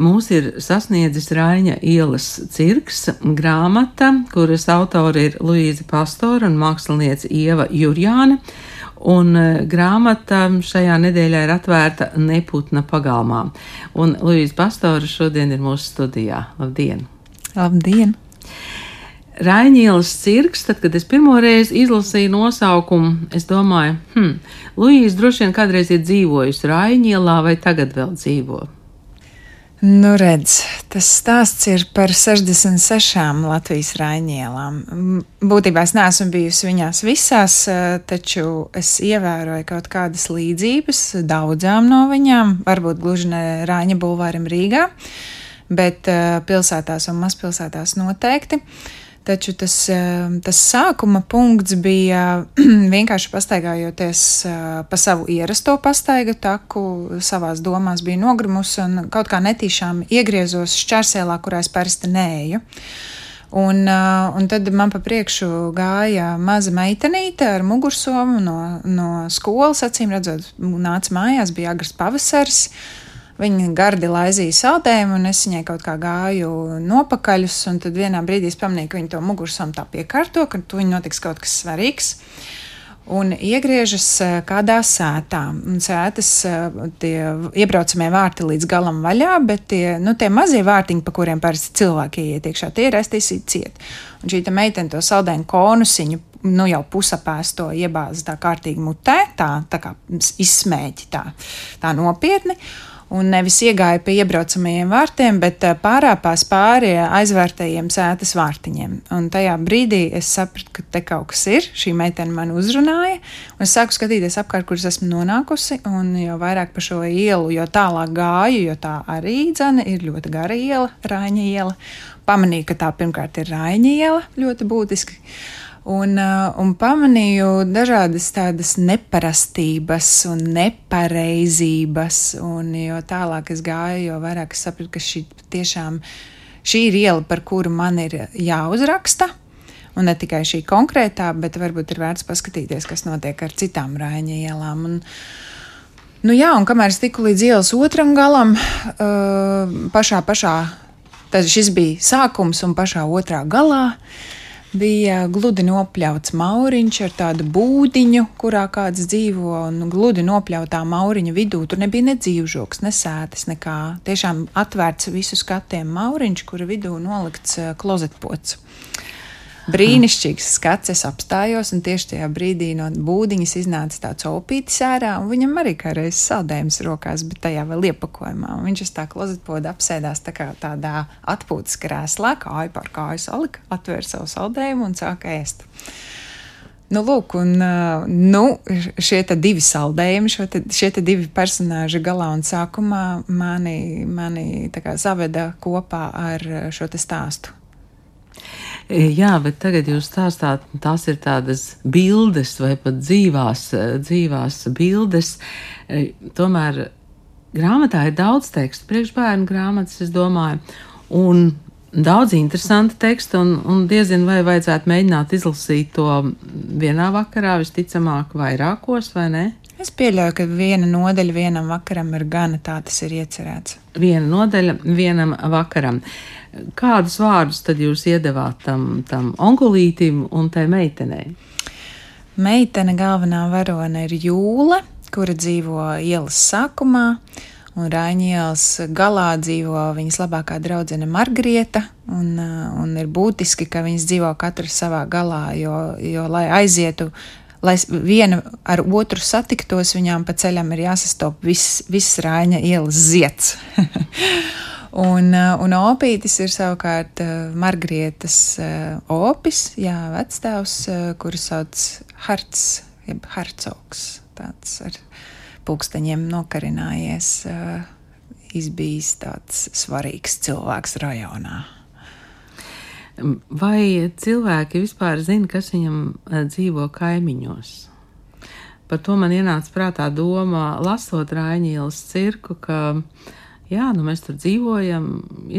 Mūs ir sasniedzis Raņa ielas cirks grāmata, kuras autori ir Luīza Pastora un māksliniece Ieva Jurjāne. Un e, grāmata šajā nedēļā ir atvērta Neputna pagalmā. Un Luīza Pastora šodien ir mūsu studijā. Labdien! Labdien! Raiņielas cirks, tad, kad es pirmo reizi izlasīju nosaukumu, es domāju, hmm, Luīza droši vien kādreiz ir dzīvojusi Raiņielā vai tagad vēl dzīvo. Nu, redz, tas stāsts ir par 66 Latvijas raiņielām. Būtībā es neesmu bijusi viņās visās, taču es ievēroju kaut kādas līdzības daudzām no viņām, varbūt gluži ne Rāņa bulvāram Rīgā, bet pilsētās un mazpilsētās noteikti. Uh, Taču tas, eh, tas sākuma punkts bija vienkārši pastaigājoties eh, pa savu ierasto pastaigu taku, savās domās bija nogrimusi un kaut kā netīšām iegriezos šķērsēlā, kurā es parasti neeju. Un, eh, un tad man pa priekšu gāja maza meitenīte ar mugursomu no, no skolas, acīm redzot, nāca mājās, bija agrs pavasaris. Viņa gardi laizīja saldējumu, un es viņai kaut kā gāju nopakaļus, un tad vienā brīdī es pamanīju, ka viņa to mugursomu tā piekārto, ka tu viņa notiks kaut kas svarīgs un iegriežas eh, kādā sētā. Un sētas eh, tie iebraucamie vārti līdz galam vaļā, bet tie, nu, tie mazie vārtiņi, pa kuriem parasti cilvēki iet iekšā, tie ir aiztaisīti ciet. Un šī meitene to saldējumu konusiņu nu jau pusapēsto iebāza tā kārtīgi mutē, tā, tā kā izsmēķi tā, tā nopietni un nevis iegāja pie iebraucamajiem vārtiem, bet eh, pārāpās pāri aizvērtajiem sētas vārtiņiem. Un tajā brīdī es sapratu, ka te kaut kas ir. Šī meitene man uzrunāja, un es sāku skatīties apkārt, kur es esmu nonākusi. Un jo vairāk pa šo ielu, jo tālāk gāju, jo tā arī dzene ir ļoti gara iela, Rāņa iela. Pamanīju, ka tā pirmkārt ir Rāņa iela, ļoti būtiski. Uh, un pamanīju dažādas tādas neparastības un nepareizības, un jo tālāk es gāju, jo vairāk es sapratu, ka šī tiešām šī ir iela, par kuru man ir jāuzraksta. Un ne tikai šī konkrētā, bet varbūt ir vērts paskatīties, kas notiek ar citām rāņa ielām. Un, nu jā, un kamēr es tiku līdz ielas otram galam, uh, pašā, pašā, tad šis bija sākums un pašā otrā galā. Uh, bija gludi nopļauts mauriņš ar tādu būdiņu, kurā kāds dzīvo, un gludi nopļautā mauriņa vidū tur nebija ne dzīvžoks, ne sēdes, nekā. Tiešām atvērts visu skatiem mauriņš, kura vidū nolikts eh, klozetpots. Brīnišķīgs skats, es apstājos, un tieši tajā brīdī no būdiņas iznāca tāds opītis ārā, un viņam arī kā reizes saldējums rokās, bet tajā vēl iepakojumā. Un viņš uz tā klozetpoda apsēdās tā kā tādā atpūtas krēslā, kāju par kāju salika, atvēra savu saldējumu un sāka ēst. Nu, lūk, un nu, šie divi saldējumi, te, šie te divi personāži galā un sākumā mani, mani saveda kopā ar šo stāstu. E, jā, bet tagad jūs stāstāt, tās ir tādas bildes vai pat dzīvās, e, dzīvās bildes. E, tomēr grāmatā ir daudz tekstu, priekšbērnu grāmatas, es domāju, un daudz interesanta teksta, un, un diezin vai vajadzētu mēģināt izlasīt to vienā vakarā, visticamāk, vairākos, vai ne? Es pieļauju, ka viena nodaļa vienam vakaram ir gana tā, tas ir iecerēts. Viena nodaļa vienam vakaram. Kādus vārdus tad jūs iedavāt tam, tam onkulītim un tai meitenei? Meitene galvenā varone ir Jūla, kura dzīvo ielas sākumā, un Raņielas galā dzīvo viņas labākā draudzene Margrieta, un, un ir būtiski, ka viņas dzīvo katra savā galā, jo, jo lai aizietu lai viena ar otru satiktos, viņām pa ceļam ir jāsastop viss, viss Rāņa ielas ziets. un, uh, un opītis ir savukārt uh, Margrietas uh, opis, jā, vecstāvs, kuru sauc Harts, jeb Harcogs, tāds ar pulksteņiem nokarinājies, izbijis tāds svarīgs cilvēks rajonā. Vai cilvēki vispār zina, kas viņam e, dzīvo kaimiņos? Par to man ienāca prātā doma, lasot Rāņģīlas cirku, ka jā, nu mēs tur dzīvojam,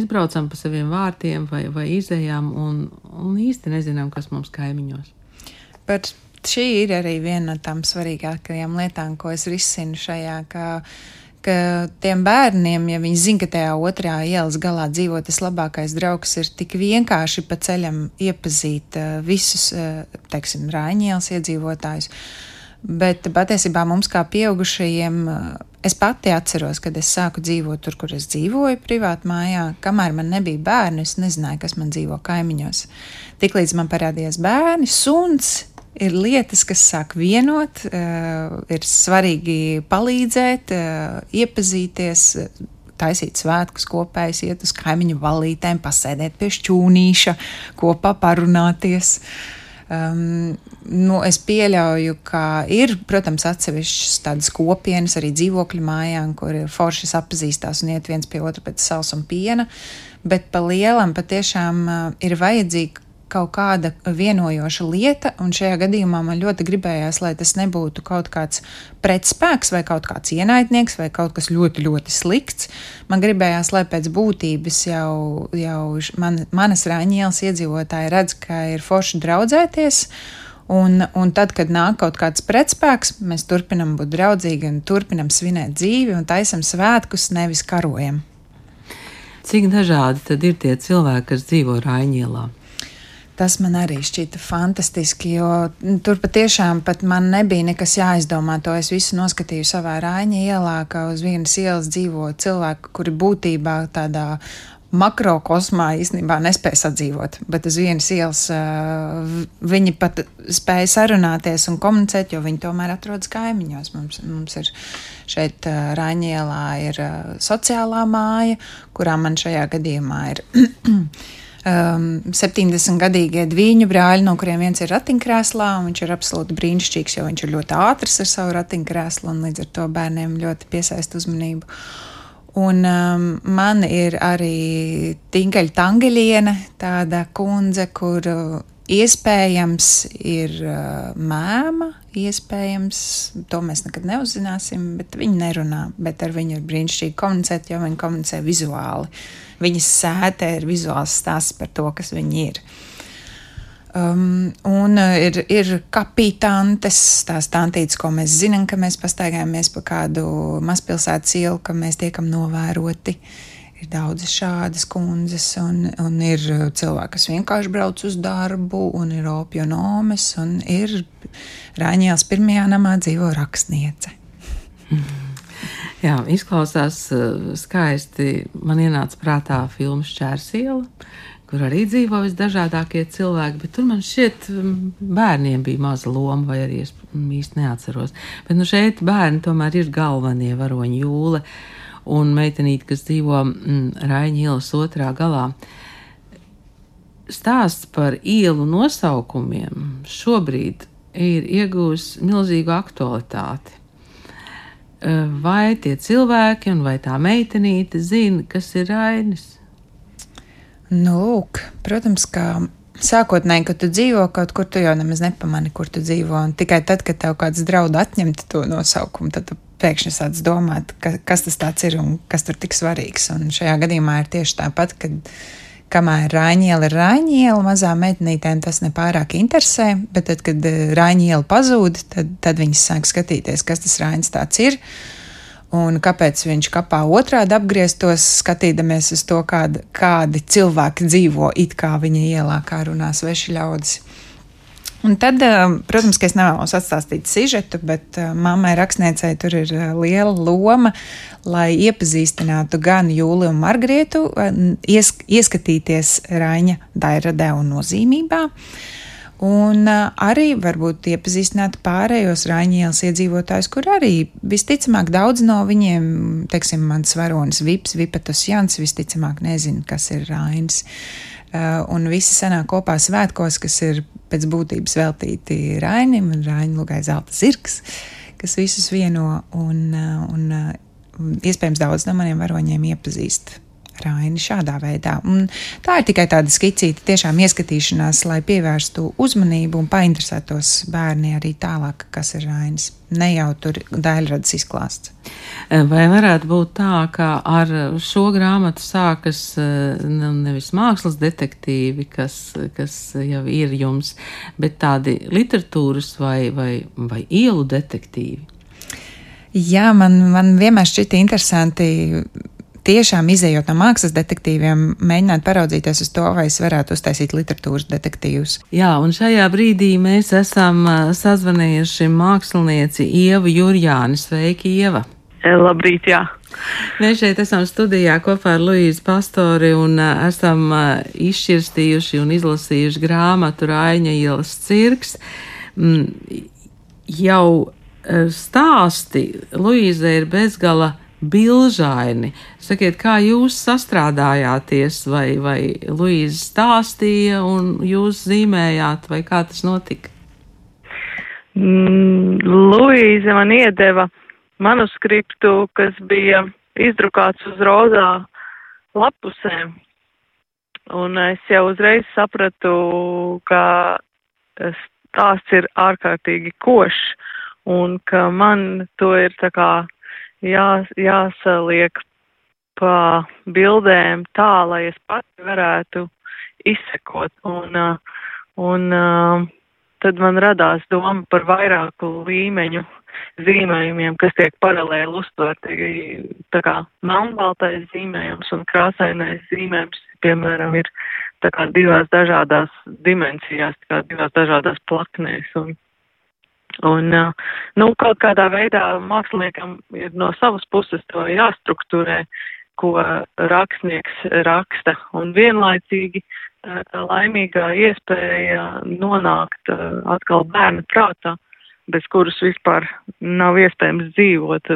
izbraucam pa saviem vārtiem vai, vai izējām un, un īsti nezinām, kas mums kaimiņos. Par šī ir arī viena no tām svarīgākajām lietām, ko es risinu šajā, ka tiem bērniem, ja viņi zina, ka tajā otrā ielas galā dzīvo tas labākais draugs, ir tik vienkārši pa ceļam iepazīt uh, visus, uh, teiksim, Rāņielas iedzīvotājus. Bet patiesībā mums, kā pieaugušajiem, es pati atceros, kad es sāku dzīvot tur, kur es dzīvoju, privāti mājā. Kamēr man nebija bērni, es nezināju, kas man dzīvo kaimiņos. Tiklīdz man parādījās bērni, suns, ir lietas, kas sāk vienot, uh, ir svarīgi palīdzēt, uh, iepazīties, taisīt svētkus kopējus, iet uz kaimiņu valītēm, pasēdēt pie šķūnīša, kopā parunāties. Um, nu, es pieļauju, ka ir, protams, atsevišķas tādas kopienas arī dzīvokļu mājām, kur forši apzīstās un iet viens pie otra pēc sāls un piena, bet pa lielam patiešām uh, ir vajadzīga kaut kāda vienojoša lieta, un šajā gadījumā man ļoti gribējās, lai tas nebūtu kaut kāds pretspēks vai kaut kāds ienaidnieks vai kaut kas ļoti, ļoti slikts. Man gribējās, lai pēc būtības jau, jau man, manas rāņielas iedzīvotāji redz, ka ir forši draudzēties. Un, un tad, kad nāk kaut kāds pretspēks, mēs turpinām būt draudzīgi un turpinām svinēt dzīvi un taisam svētkus, nevis karojam. Cik dažādi tad ir tie cilvēki, kas dzīvo Raņielā? Tas man arī šķita fantastiski, jo tur patiešām pat man nebija nekas jāizdomā. To es visu noskatīju savā rāņa ielā, ka uz vienas ielas dzīvo cilvēki, kuri būtībā tādā makrokosmā īstenībā nespēja sadzīvot, bet uz vienas ielas uh, viņi pat spēja sarunāties un komunicēt, jo viņi tomēr atrodas kaimiņos. Mums, mums ir šeit uh, Rāņielā ir uh, sociālā māja, kurā man šajā gadījumā ir um, 70-gadīgie dviņu brāļi, no kuriem viens ir ratiņkrēslā. Viņš ir absolūti brīnišķīgs, jo viņš ir ļoti ātrs ar savu ratiņkrēslu un līdz ar to bērniem ļoti piesaista uzmanību. Un um, man ir arī Tinkaļa Tangeļiene, tāda kundze, kur iespējams ir uh, mēma, iespējams, to mēs nekad neuzzināsim, bet viņi nerunā, bet ar viņu ir brīnišķīgi komunicēt, jo viņi komunicē vizuāli. Uh, viņas sētē ir vizuāls stāsts par to, kas viņi ir. Um, un uh, ir, ir kapitāntes, tās tantītes, ko mēs zinām, ka mēs pastaigājamies pa kādu mazpilsētas ielu, ka mēs tiekam novēroti. Ir daudz šādas kundzes, un, un ir cilvēki, kas vienkārši brauc uz darbu, un ir opionomes, un ir Rāņģēls pirmajā namā dzīvo rakstniece. Jā, izklausās uh, skaisti. Man ienāca prātā filmas Čērsiela, kur arī dzīvo visdažādākie cilvēki, bet tur man šķiet, um, bērniem bija maza loma, vai arī es īsti neatceros. Bet nu šeit bērni tomēr ir galvenie varoņi jūle un meitenīte, kas dzīvo mm, Raņa ielas otrā galā. Stāsts par ielu nosaukumiem šobrīd ir iegūs milzīgu aktualitāti. Eh, vai tie cilvēki un vai tā meitenīte zina, kas ir Rainis? Nu, lūk, protams, ka sākotnēji, kad tu dzīvo kaut kur, tu jau nemaz nepamani, kur tu dzīvo. Un tikai tad, kad tev kāds draud atņemt to nosaukumu, tad tu pēkšņi sāc domāt, ka, kas tas ir un kas tur tik svarīgs. Un šajā gadījumā ir tieši tāpat, kad kamēr Rāņiela ir Rāņiela, mazā meitenītēm tas nepārāk interesē, bet tad, kad eh, Rāņiela pazūd, tad, tad viņas sāk skatīties, kas tas Rāņs tāds ir. Un kāpēc viņš kapā otrādi apgrieztos, skatīdamies uz to, kāda, kādi cilvēki dzīvo it kā viņa ielā, kā runā sveši ļaudis. Un tad, eh, protams, ka es nevēlos atstāstīt sižetu, bet eh, mammai rakstniecei tur ir eh, liela loma, lai iepazīstinātu gan Jūliju un Margrietu, iesk ieskatīties Raņa dairadē un nozīmībā. Un arī varbūt iepazīstināt pārējos Raņielas iedzīvotājus, kur arī visticamāk daudz no viņiem, teiksim, mans varonis Vips, Vipatus Jans, visticamāk nezinu, kas ir Rainis. Un visi sanāk kopā svētkos, kas ir pēc būtības veltīti Rainim un Raina Lugai Zelta zirgs, kas visus vieno un, un, un iespējams daudz no maniem varoņiem iepazīst. Raini šādā veidā. Un tā ir tikai tāda skicīta, tiešām ieskatīšanās, lai pievērstu uzmanību un painteresētos bērni arī tālāk, kas ir Rainis. Ne jau tur daļradas izklāsts. Vai varētu būt tā, ka ar šo grāmatu sākas nu, nevis mākslas detektīvi, kas, kas jau ir jums, bet tādi literatūras vai, vai, vai ielu detektīvi? Jā, man, man vienmēr šķita interesanti tiešām izējot no mākslas detektīviem, mēģināt paraudzīties uz to, vai es varētu uztaisīt literatūras detektīvus. Jā, un šajā brīdī mēs esam sazvanījuši mākslinieci Ievu Jurjāni. Sveiki, Ieva! Eh, labrīt, jā! Mēs šeit esam studijā kopā ar Luīzu Pastori un uh, esam uh, izšķirstījuši un izlasījuši grāmatu Raiņa ielas cirks. Mm, jau uh, stāsti Luīza ir bezgala bilžaini. Sakiet, kā jūs sastrādājāties, vai, vai Luīza stāstīja un jūs zīmējāt, vai kā tas notika? Mm, Luīza man iedeva manuskriptu, kas bija izdrukāts uz rozā lapusēm. Un es jau uzreiz sapratu, ka stāsts ir ārkārtīgi košs un ka man to ir tā kā jā, jāsaliek pa bildēm tā, lai es pati varētu izsekot. Un, un tad man radās doma par vairāku līmeņu zīmējumiem, kas tiek paralēli uztverti. Tā kā melnbaltais zīmējums un krāsainais zīmējums, piemēram, ir tā kā divās dažādās dimensijās, tā kā divās dažādās plaknēs. Un, un nu, kaut kādā veidā māksliniekam ir no savas puses to jāstrukturē, ko rakstnieks raksta, un vienlaicīgi tā, tā laimīgā iespēja nonākt atkal bērnu prātā bez kuras vispār nav iespējams dzīvot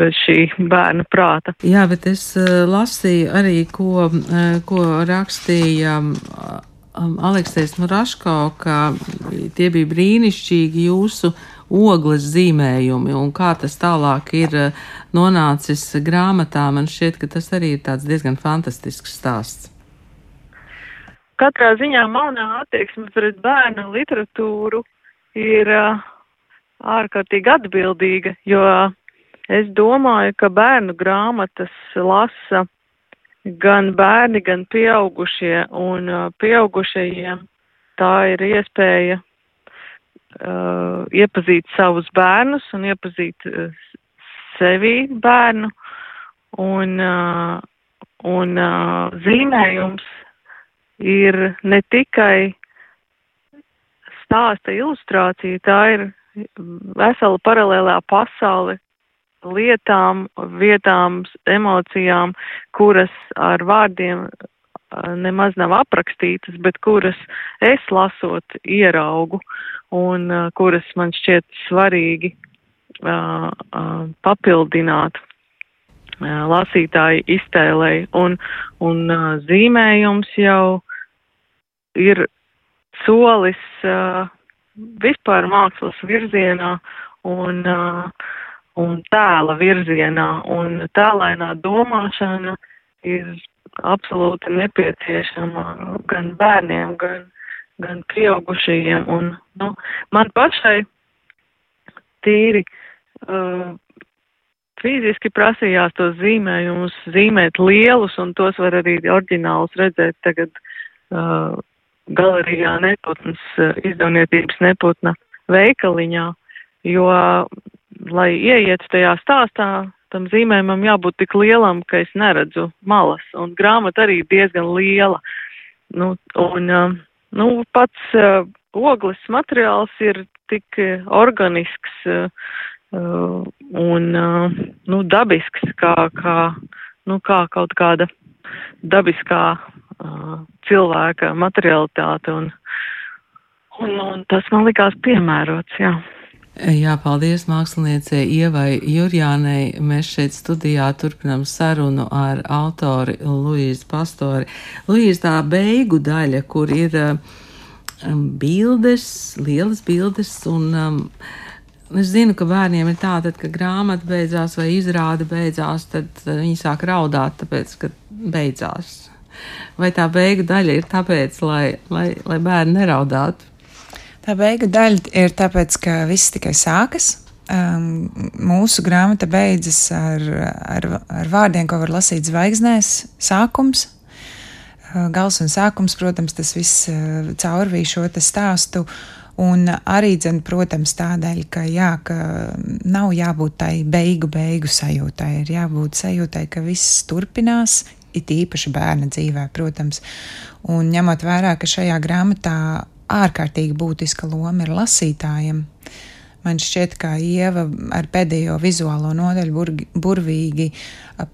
bez šī bērna prāta. Jā, bet es lasīju arī, ko, ko rakstīja Aleksējs Muraško, ka tie bija brīnišķīgi jūsu ogles zīmējumi un kā tas tālāk ir uh, nonācis grāmatā. Man šķiet, ka tas arī ir tāds diezgan fantastisks stāsts. Katrā ziņā manā attieksme pret bērnu literatūru ir ārkārtīgi atbildīga, jo es domāju, ka bērnu grāmatas lasa gan bērni, gan pieaugušie, un pieaugušajiem tā ir iespēja uh, iepazīt savus bērnus un iepazīt uh, sevi bērnu, un, uh, un uh, zīmējums ir ne tikai stāsta ilustrācija, tā ir vesela paralēlā pasaule lietām, vietām, emocijām, kuras ar vārdiem nemaz nav aprakstītas, bet kuras es lasot ieraugu un kuras man šķiet svarīgi papildināt lasītāju iztēlei. Un, un zīmējums jau ir solis vispār mākslas virzienā un, un tēla virzienā, un tēlainā domāšana ir absolūti nepieciešama gan bērniem, gan, gan pieaugušajiem. Un, nu, man pašai tīri uh, fiziski prasījās tos zīmējumus, zīmēt lielus, un tos var arī oriģinālus redzēt tagad uh, galerijā Neputnas eh, izdevniecības Neputna veikaliņā, jo, lai ieietu tajā stāstā, tam zīmējumam jābūt tik lielam, ka es neredzu malas, un grāmata arī diezgan liela. Nu, un, nu, pats ogles materiāls ir tik organisks un, nu, dabisks, kā, kā, nu, kā kaut kāda dabiskā cilvēka materialitāte, un, un, un tas man likās piemērots, jā. Jā, paldies māksliniecei Ievai Jurjānei. Mēs šeit studijā turpinām sarunu ar autori Luīzu Pastori. Luīza tā beigu daļa, kur ir um, bildes, lielas bildes, un um, es zinu, ka bērniem ir tā, tad, kad grāmata beidzās vai izrāde beidzās, tad uh, viņi sāk raudāt, tāpēc, ka beidzās. Vai tā beigu daļa ir tāpēc, lai, lai, lai bērni neraudātu? Tā beigu daļa ir tāpēc, ka viss tikai sākas. Um, mūsu grāmata beidzas ar, ar, ar vārdiem, ko var lasīt zvaigznēs. Sākums, uh, gals un sākums, protams, tas viss uh, caurvīja šo stāstu. Un arī, dzen, protams, tādēļ, ka, jā, ka nav jābūt tai beigu, beigu sajūtai. Ir jābūt sajūtai, ka viss turpinās, it īpaši bērna dzīvē, protams. Un ņemot vērā, ka šajā grāmatā ārkārtīgi būtiska loma ir lasītājiem. Man šķiet, ka Ieva ar pēdējo vizuālo nodaļu burg, burvīgi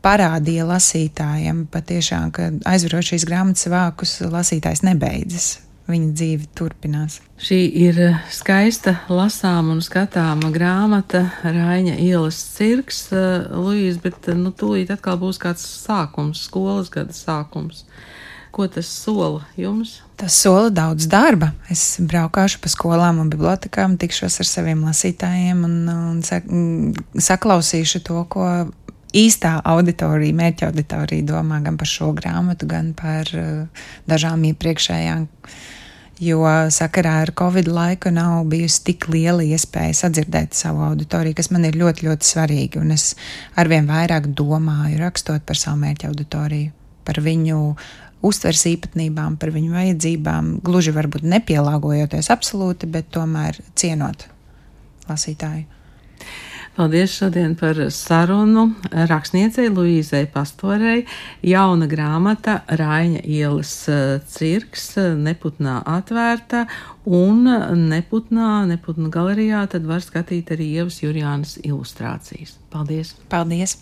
parādīja lasītājiem patiešām, ka aizverot šīs grāmatas vākus, lasītājs nebeidzas. Viņa dzīve turpinās. Šī ir skaista, lasāma un skatāma grāmata Raņa ielas cirks, Luīs, bet nu, tūlīt atkal būs kāds sākums, skolas gada sākums. Ko tas sola jums? Tas sola daudz darba. Es braukāšu pa skolām un bibliotekām, tikšos ar saviem lasītājiem un, un sak saklausīšu to, ko īstā auditorija, mērķa auditorija domā gan par šo grāmatu, gan par uh, dažām iepriekšējām. Jo sakarā ar Covid laiku nav bijusi tik liela iespēja sadzirdēt savu auditoriju, kas man ir ļoti, ļoti svarīgi. Un es arvien vairāk domāju, rakstot par savu mērķa auditoriju, par viņu uztvers īpatnībām, par viņu vajadzībām, gluži varbūt nepielāgojoties absolūti, bet tomēr cienot lasītāju. Paldies šodien par sarunu rakstniecei Luīzei Pastorei. Jauna grāmata Raiņa ielas eh, cirks neputnā atvērta un neputnā, neputnā galerijā tad var skatīt arī Ievas Jurjānas ilustrācijas. Paldies! Paldies!